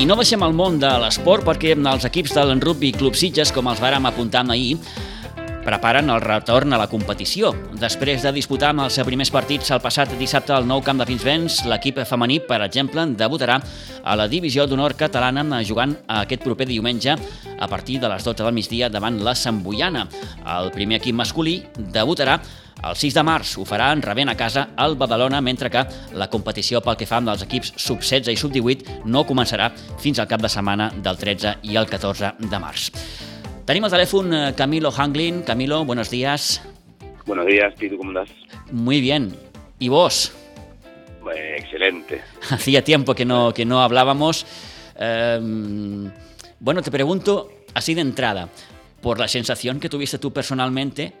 I no deixem el món de l'esport perquè els equips del Rugby Club Sitges, com els vàrem apuntar ahir, preparen el retorn a la competició. Després de disputar amb els primers partits el passat dissabte al nou camp de Pinsbens, l'equip femení, per exemple, debutarà a la divisió d'honor catalana jugant aquest proper diumenge a partir de les 12 del migdia davant la Samboiana. El primer equip masculí debutarà el 6 de març ho farà en rebent a casa el Badalona, mentre que la competició pel que fa amb els equips sub-16 i sub-18 no començarà fins al cap de setmana del 13 i el 14 de març. Tenim al teléfono eh, Camilo Hanglin. Camilo, buenos días. Buenos días, Pitu, ¿cómo estás? Muy bien. ¿Y vos? excelente. Hacía tiempo que no, que no hablábamos. Em, bueno, te pregunto así de entrada, por la sensación que tuviste tú personalmente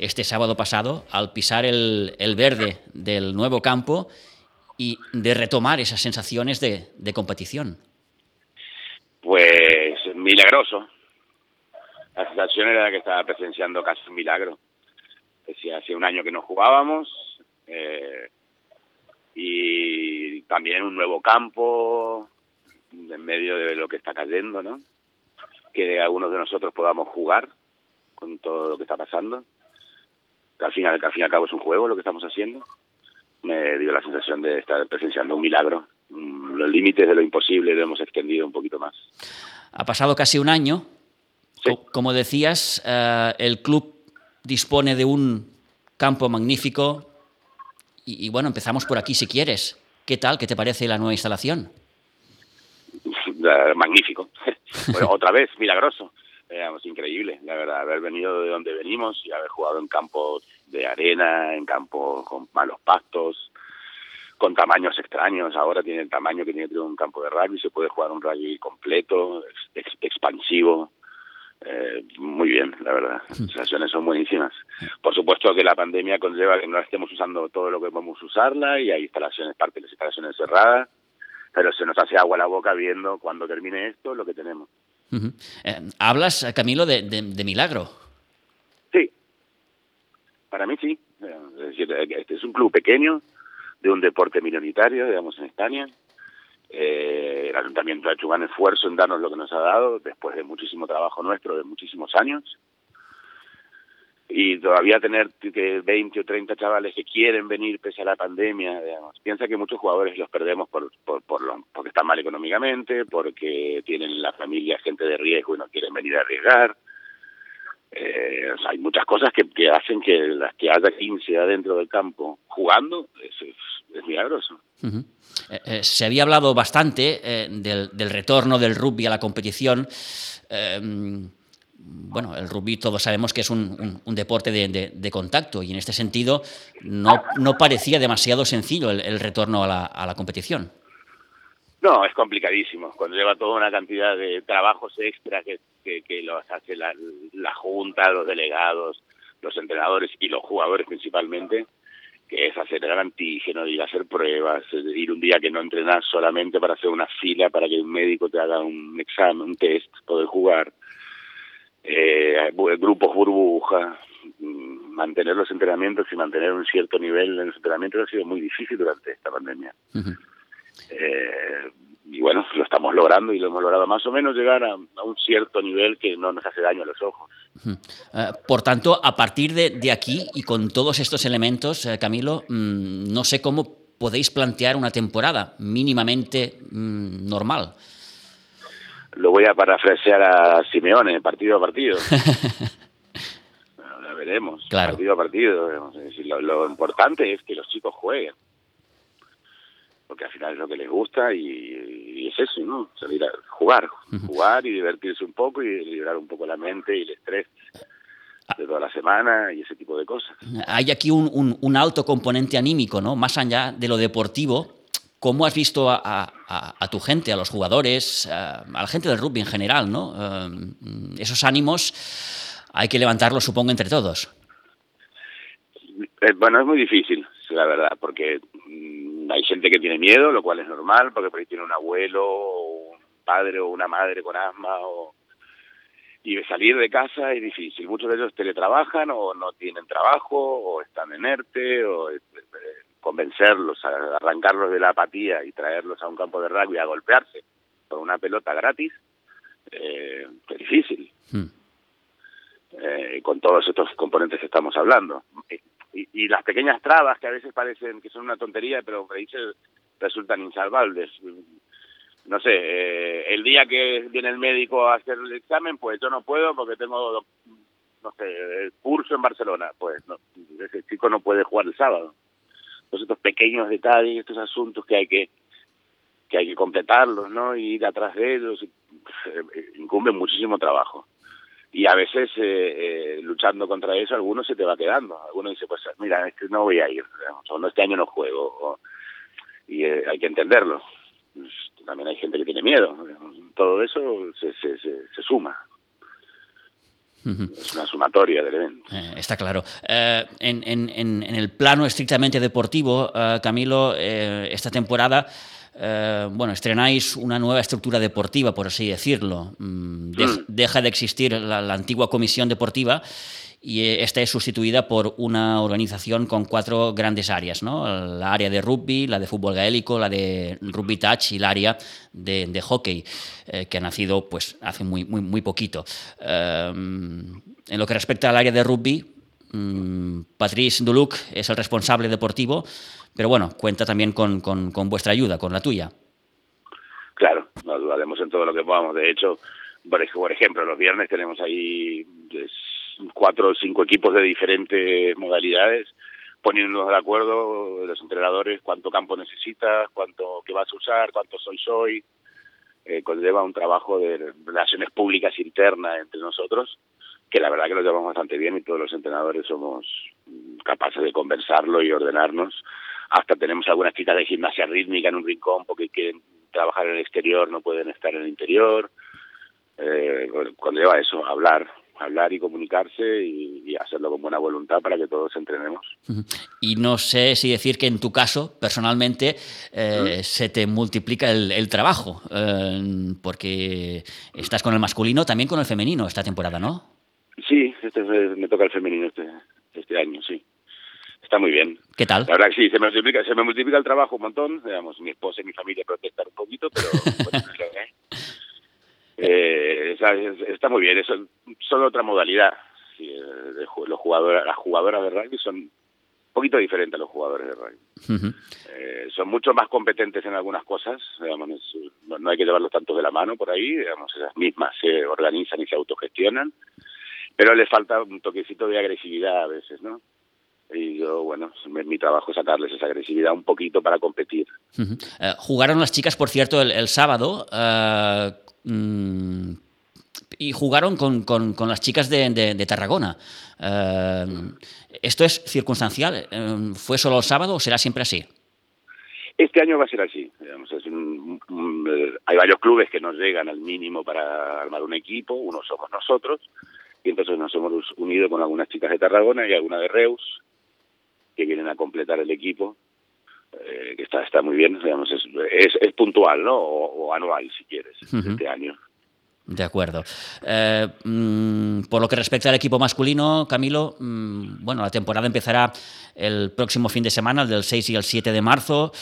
este sábado pasado al pisar el, el verde del nuevo campo y de retomar esas sensaciones de, de competición. Pues milagroso, la sensación era que estaba presenciando casi un milagro. Decía, hace un año que no jugábamos eh, y también un nuevo campo en medio de lo que está cayendo, ¿no? Que algunos de nosotros podamos jugar con todo lo que está pasando. Al, final, al fin y al cabo es un juego lo que estamos haciendo. Me dio la sensación de estar presenciando un milagro. Mm, los límites de lo imposible lo hemos extendido un poquito más. Ha pasado casi un año como decías, eh, el club dispone de un campo magnífico y, bueno, empezamos por aquí si quieres. ¿Qué tal? ¿Qué te parece la nueva instalación? Magnífico. otra vez, milagroso. Increíble, la verdad, haber venido de donde venimos y haber jugado en campos de arena, en campos con malos pastos, con tamaños extraños. Ahora tiene el tamaño que tiene un campo de rugby, se puede jugar un rugby completo, expansivo. Eh, muy bien, la verdad. Las sensaciones son buenísimas. Por supuesto que la pandemia conlleva que no estemos usando todo lo que podemos usarla y hay instalaciones, parte de las instalaciones cerradas, pero se nos hace agua la boca viendo cuando termine esto lo que tenemos. Eh, ¿Hablas, Camilo, de, de, milagro? Sí, para mí sí. Es decir, este es un club pequeño, de un deporte minoritario, digamos, en España, eh, el ayuntamiento ha hecho un gran esfuerzo en darnos lo que nos ha dado después de muchísimo trabajo nuestro, de muchísimos años. Y todavía tener que 20 o 30 chavales que quieren venir pese a la pandemia, digamos. Piensa que muchos jugadores los perdemos por, por, por lo, porque están mal económicamente, porque tienen la familia gente de riesgo y no quieren venir a arriesgar. Eh, hay muchas cosas que, que, hacen que las que haya 15 adentro del campo jugando es, es, milagroso. Eh, eh, se había hablado bastante del, del, retorno del rugby a la competición. Bueno, el rugby todos sabemos que es un, deporte de, contacto y en este sentido no, no parecía demasiado sencillo el, retorno a la, competición. No, es complicadísimo. Cuando lleva toda una cantidad de trabajos extra que, que, los hace la, la Junta, los delegados, los entrenadores y los jugadores principalmente, que es hacer el antígeno, ir a hacer pruebas, ir un día que no entrenas solamente para hacer una fila para que un médico te haga un examen, un test, poder jugar, eh, grupos burbuja, mm, mantener los entrenamientos y mantener un cierto nivel en los entrenamientos ha sido muy difícil durante esta pandemia. eh, y bueno, lo estamos logrando y lo hemos logrado más o menos llegar a, a un cierto nivel que no nos hace daño a los ojos. Uh, por tanto, a partir de, de, aquí y con todos estos elementos, Camilo, mmm, no sé cómo podéis plantear una temporada mínimamente mmm, normal. Lo voy a parafrasear a Simeone, partido a partido. lo veremos, claro. partido a partido. Lo, lo importante es que los chicos jueguen porque al final es lo que les gusta y, y es eso, ¿no? Salir a jugar, uh -huh. jugar y divertirse un poco y liberar un poco la mente y el estrés de toda la semana y ese tipo de cosas. Hay aquí un, un, un alto componente anímico, ¿no? Más allá de lo deportivo, ¿cómo has visto a, a, tu gente, a los jugadores, a, la gente del rugby en general, ¿no? Uh, esos ánimos hay que levantarlos, supongo, entre todos. Eh, bueno, es muy difícil, la verdad, porque hay gente que tiene miedo, lo cual es normal, porque por ahí tiene un abuelo, o un padre o una madre con asma, o... y salir de casa es difícil. Muchos de ellos teletrabajan o no tienen trabajo, o están en ERTE, o convencerlos, arrancarlos de la apatía y traerlos a un campo de rugby a golpearse, por una pelota gratis, eh, es difícil. Hmm. Eh, con todos estos componentes que estamos hablando. Y, y, las pequeñas trabas que a veces parecen que son una tontería, pero que resultan insalvables. No sé, eh, el día que viene el médico a hacer el examen, pues yo no puedo porque tengo, no sé, el curso en Barcelona. Pues no, ese chico no puede jugar el sábado. Entonces estos pequeños detalles, estos asuntos que hay que que hay que completarlos, ¿no? Y ir atrás de ellos, eh, incumbe muchísimo trabajo. Y a veces eh, eh, luchando contra eso algunos se te va quedando. Algunos dice pues mira este no voy a ir o no este año no juego y eh, hay que entenderlo. Pues, también hay gente que tiene miedo todo eso se, se, se, suma Es una sumatoria del evento. está claro. en, en, en, el plano estrictamente deportivo, Camilo, esta temporada eh, bueno, estrenáis una nueva estructura deportiva, por así decirlo. Mm, mm. deja de existir la, antigua comisión deportiva y eh, esta es sustituida por una organización con cuatro grandes áreas, ¿no? La área de rugby, la de fútbol gaélico, la de rugby touch y el área de, hockey, eh, que ha nacido pues, hace muy, muy, muy poquito. en lo que respecta al área de rugby, mm, Patrice Duluc es el responsable deportivo, pero bueno, cuenta también con, con, vuestra ayuda, con la tuya. Claro, nos dudaremos en todo lo que podamos. De hecho, por ejemplo, los viernes tenemos ahí pues, cuatro o cinco equipos de diferentes modalidades poniéndonos de acuerdo los entrenadores cuánto campo necesitas, cuánto que vas a usar, cuánto soy soy, eh, conlleva un trabajo de relaciones públicas internas entre nosotros que la verdad que lo llevamos bastante bien y todos los entrenadores somos capaces de conversarlo y ordenarnos hasta tenemos algunas chicas de gimnasia rítmica en un rincón porque quieren trabajar en el exterior, no pueden estar en el interior. Eh, cuando lleva eso, hablar, hablar y comunicarse y, hacerlo con buena voluntad para que todos entrenemos. Y no sé si decir que en tu caso, personalmente, eh, se te multiplica el, trabajo, eh, porque estás con el masculino, también con el femenino esta temporada, ¿no? Sí, este, me toca el femenino este, este año, sí está muy bien. ¿Qué tal? La verdad que sí, se me multiplica, se me multiplica el trabajo un montón, digamos, mi esposa y mi familia protestan un poquito, pero eh, está muy bien, eso son otra modalidad. Sí, eh, los jugadores, las jugadoras de rugby son un poquito diferentes a los jugadores de rugby. eh, son mucho más competentes en algunas cosas, digamos, no, no, hay que llevarlos tanto de la mano por ahí, digamos, esas mismas se organizan y se autogestionan, pero les falta un toquecito de agresividad a veces, ¿no? Y yo, bueno, mi trabajo es sacarles esa agresividad un poquito para competir. Eh, jugaron las chicas, por cierto, el, sábado eh, mm, y jugaron con, con, las chicas de, de, Tarragona. Eh, ¿Esto es circunstancial? ¿Fue solo el sábado o será siempre así? Este año va a ser así. hay varios clubes que nos llegan al mínimo para armar un equipo, uno somos nosotros, y entonces nos hemos unido con algunas chicas de Tarragona y alguna de Reus, que vienen a completar el equipo, eh, que está, está muy bien, digamos, es, es, puntual, ¿no? O, anual, si quieres, este año. De acuerdo. Eh, mm, por lo que respecta al equipo masculino, Camilo, mm, bueno, la temporada empezará el próximo fin de semana, el del 6 y el 7 de marzo.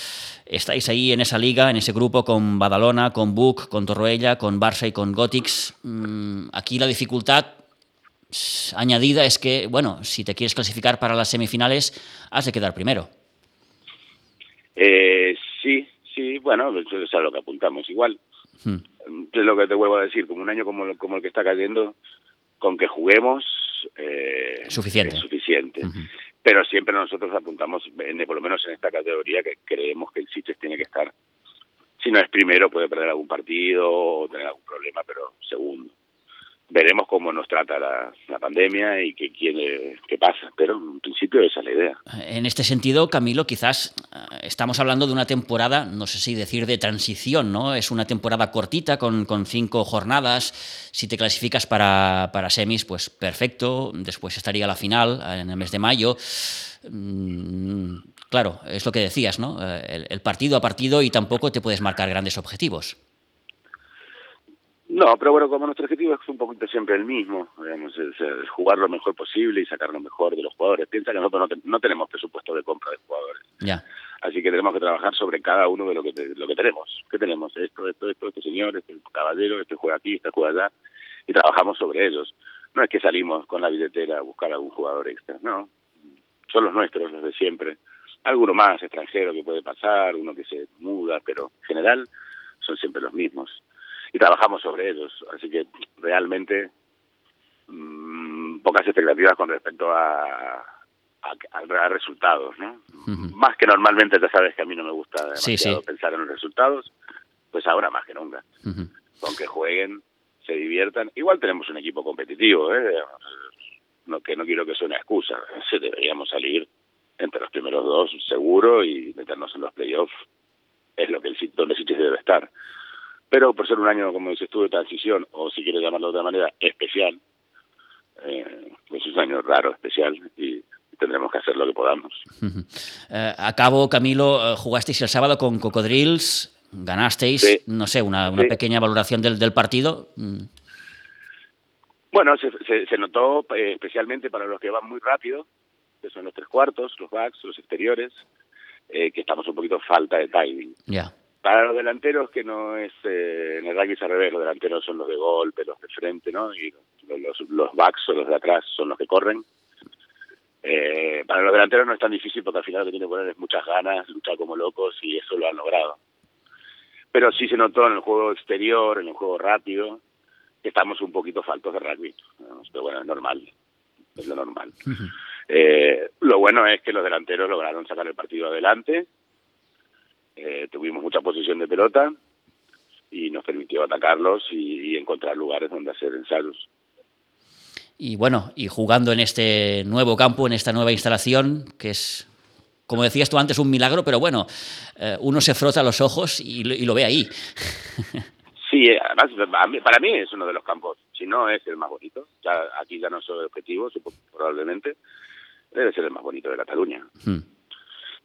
Estáis ahí en esa liga, en ese grupo con Badalona, con Buc, con Torroella, con Barça y con Gotix. Mm, aquí la dificultad añadida es que, bueno, si te quieres clasificar para las semifinales, has de quedar primero. Eh, sí, sí, bueno, eso es a lo que apuntamos. Igual, hmm. es lo que te vuelvo a decir, como un año como, como el que está cayendo, con que juguemos eh, suficiente. es suficiente. Pero siempre nosotros apuntamos, por lo menos en esta categoría, que creemos que el Sitges tiene que estar. Si no es primero, puede perder algún partido o tener algún problema, pero segundo veremos cómo nos trata la, pandemia y qué, qué pasa, pero en principio esa es la idea. En este sentido, Camilo, quizás eh, estamos hablando de una temporada, no sé si decir de transición, ¿no? Es una temporada cortita con, cinco jornadas. Si te clasificas para, para, semis, pues perfecto. Después estaría la final en el mes de mayo. Mm, claro, es lo que decías, ¿no? Eh, el partido a partido y tampoco te puedes marcar grandes objetivos. No, pero bueno, como nuestro objetivo es un poquito siempre el mismo, digamos, es, jugar lo mejor posible y sacar lo mejor de los jugadores. Piensa que nosotros no, tenemos presupuesto de compra de jugadores. Ya. Así que tenemos que trabajar sobre cada uno de lo que lo que tenemos. ¿Qué tenemos? Esto, esto, esto, este señor, este caballero, este juega aquí, este juega allá, y trabajamos sobre ellos. No es que salimos con la billetera a buscar algún jugador extra, no. Son los nuestros, los de siempre. Alguno más extranjero que puede pasar, uno que se muda, pero en general son siempre los mismos. Y trabajamos sobre ellos, así que realmente mmm, pocas expectativas con respecto a, a, resultados, ¿no? Más que normalmente, ya sabes que a mí no me gusta demasiado pensar en los resultados, pues ahora más que nunca. Con que jueguen, se diviertan. Igual tenemos un equipo competitivo, ¿eh? No, que no quiero que sea una excusa. Se deberíamos salir entre los primeros dos seguro y meternos en los playoffs. Es lo que el donde sí debe estar. Pero por ser un año, como dices tú, de transición, o si quieres llamarlo de otra manera, especial, eh, pues es un año raro, especial, y tendremos que hacer lo que podamos. Eh, acabo, Camilo, eh, jugasteis el sábado con Cocodrils, ganasteis, no sé, una, pequeña valoración del, del partido. Mm. Bueno, se, se, notó eh, especialmente para los que van muy rápido, que son los tres cuartos, los backs, los exteriores, que estamos un poquito falta de timing. Ya. Para los delanteros, que no es, en el rugby es al revés, los delanteros son los de golpe, los de frente, ¿no? Y los, los backs o los de atrás son los que corren. Eh, para los delanteros no es tan difícil porque al final lo que tiene que poner es muchas ganas, luchar como locos y eso lo han logrado. Pero sí se notó en el juego exterior, en el juego rápido, que estamos un poquito faltos de rugby. Pero bueno, es normal, es lo normal. eh, lo bueno es que los delanteros lograron sacar el partido adelante, eh, tuvimos mucha posición de pelota y nos permitió atacarlos y encontrar lugares donde hacer ensayos y bueno, y jugando en este nuevo campo, en esta nueva instalación, que es, como decías tú antes, un milagro, pero bueno, eh, uno se frota los ojos y, lo ve ahí. Sí, además para mí es uno de los campos, si no es el más bonito, ya aquí ya no soy objetivo, probablemente, debe ser el más bonito de Cataluña. Hmm.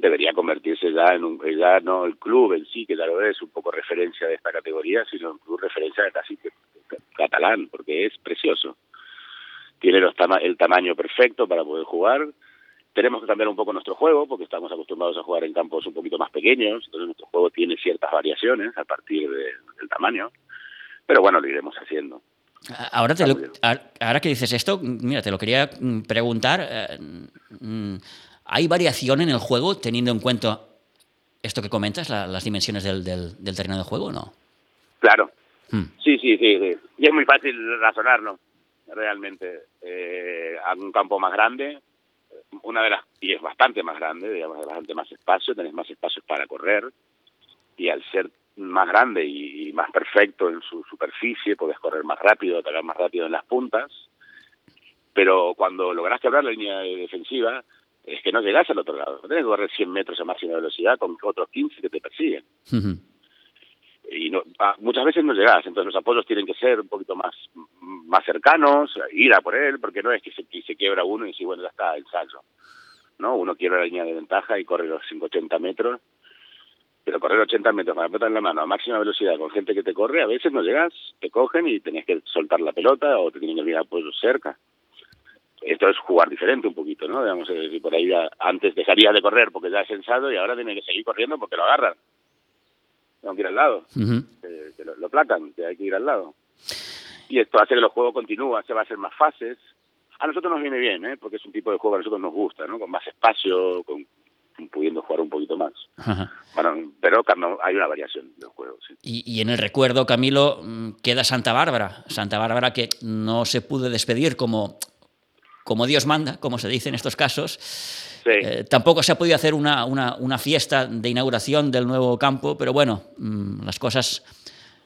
Debería convertirse ya en un, ya no el club en sí, que ya lo es, un poco referencia de esta categoría, sino un club referencia de casi catalán, porque es precioso tiene los el tamaño perfecto para poder jugar. Tenemos que cambiar un poco nuestro juego porque estamos acostumbrados a jugar en campos un poquito más pequeños, entonces nuestro juego tiene ciertas variaciones a partir del tamaño, pero bueno, lo iremos haciendo. Ahora, te ahora que dices esto, mira, te lo quería mm, preguntar. ¿Hay variación en el juego teniendo en cuenta esto que comentas, las dimensiones del, del, terreno de juego o no? Claro. Hmm. Sí, sí, sí, sí. Y es muy fácil razonarlo realmente eh, a un campo más grande, una de las y es bastante más grande, digamos, bastante más espacio, tenés más espacios para correr y al ser más grande y, más perfecto en su superficie, podés correr más rápido, atacar más rápido en las puntas, pero cuando lográs quebrar la línea defensiva, es que no llegás al otro lado, tenés que correr 100 metros a máxima velocidad con otros 15 que te persiguen y no, muchas veces no llegas, entonces los apoyos tienen que ser un poquito más más cercanos, ir a por él, porque no es que se, se quiebra uno y dice, bueno, ya está, ensayo. ¿no? Uno quiebra la línea de ventaja y corre los 580 metros, pero correr 80 metros con la pelota en la mano a máxima velocidad con gente que te corre, a veces no llegas, te cogen y tenés que soltar la pelota o te tienen que olvidar apoyos cerca. Esto es jugar diferente un poquito, ¿no? Digamos, si por ahí antes dejaría de correr porque ya es sensado y ahora tiene que seguir corriendo porque lo agarran tengo que ir al lado, que, lo, placan, que hay que ir al lado. Y esto hace que los juegos continúen, se va a hacer más fases. A nosotros nos viene bien, ¿eh? porque es un tipo de juego que a nosotros nos gusta, ¿no? con más espacio, con, pudiendo jugar un poquito más. Bueno, pero hay una variación de los juegos. Y, y, en el recuerdo, Camilo, mm, queda Santa Bárbara. Santa Bárbara que no se pudo despedir como, como Dios manda, como se dice en estos casos eh, tampoco se ha podido hacer una, una, una, fiesta de inauguración del nuevo campo, pero bueno, mm, las cosas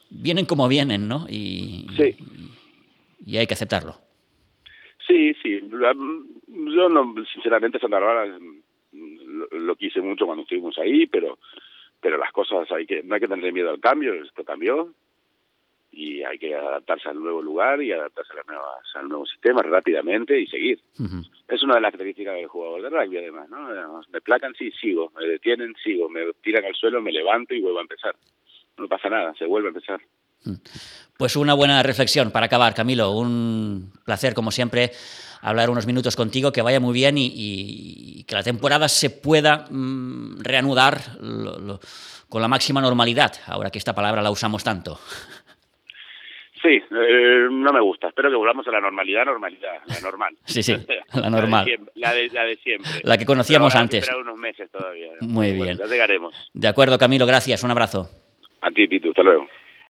vienen como vienen, ¿no? Y, y, hay que aceptarlo. Sí, sí. Yo, no, sinceramente, Santa Bárbara mm, lo, lo, quise mucho cuando estuvimos ahí, pero pero las cosas hay que no hay que tener miedo al cambio. Esto cambió y hay que adaptarse al nuevo lugar y adaptarse a al nuevo sistema rápidamente y seguir. Es una de las características del jugador de rugby, además, ¿no? Me placan, sí, sigo, me detienen, sigo, me tiran al suelo, me levanto y vuelvo a empezar. No pasa nada, se vuelve a empezar. Pues una buena reflexión para acabar, Camilo. Un placer, como siempre, hablar unos minutos contigo, que vaya muy bien y, que la temporada se pueda mm, reanudar con la máxima normalidad, ahora que esta palabra la usamos tanto. Sí, eh, no me gusta. Espero que volvamos a la normalidad, normalidad, la normal. Sí, sí, la normal. La de, la de, siempre. La que conocíamos antes. unos meses todavía. Muy bien. Ya llegaremos. De acuerdo, Camilo, gracias. Un abrazo. A ti, Pitu. Hasta luego.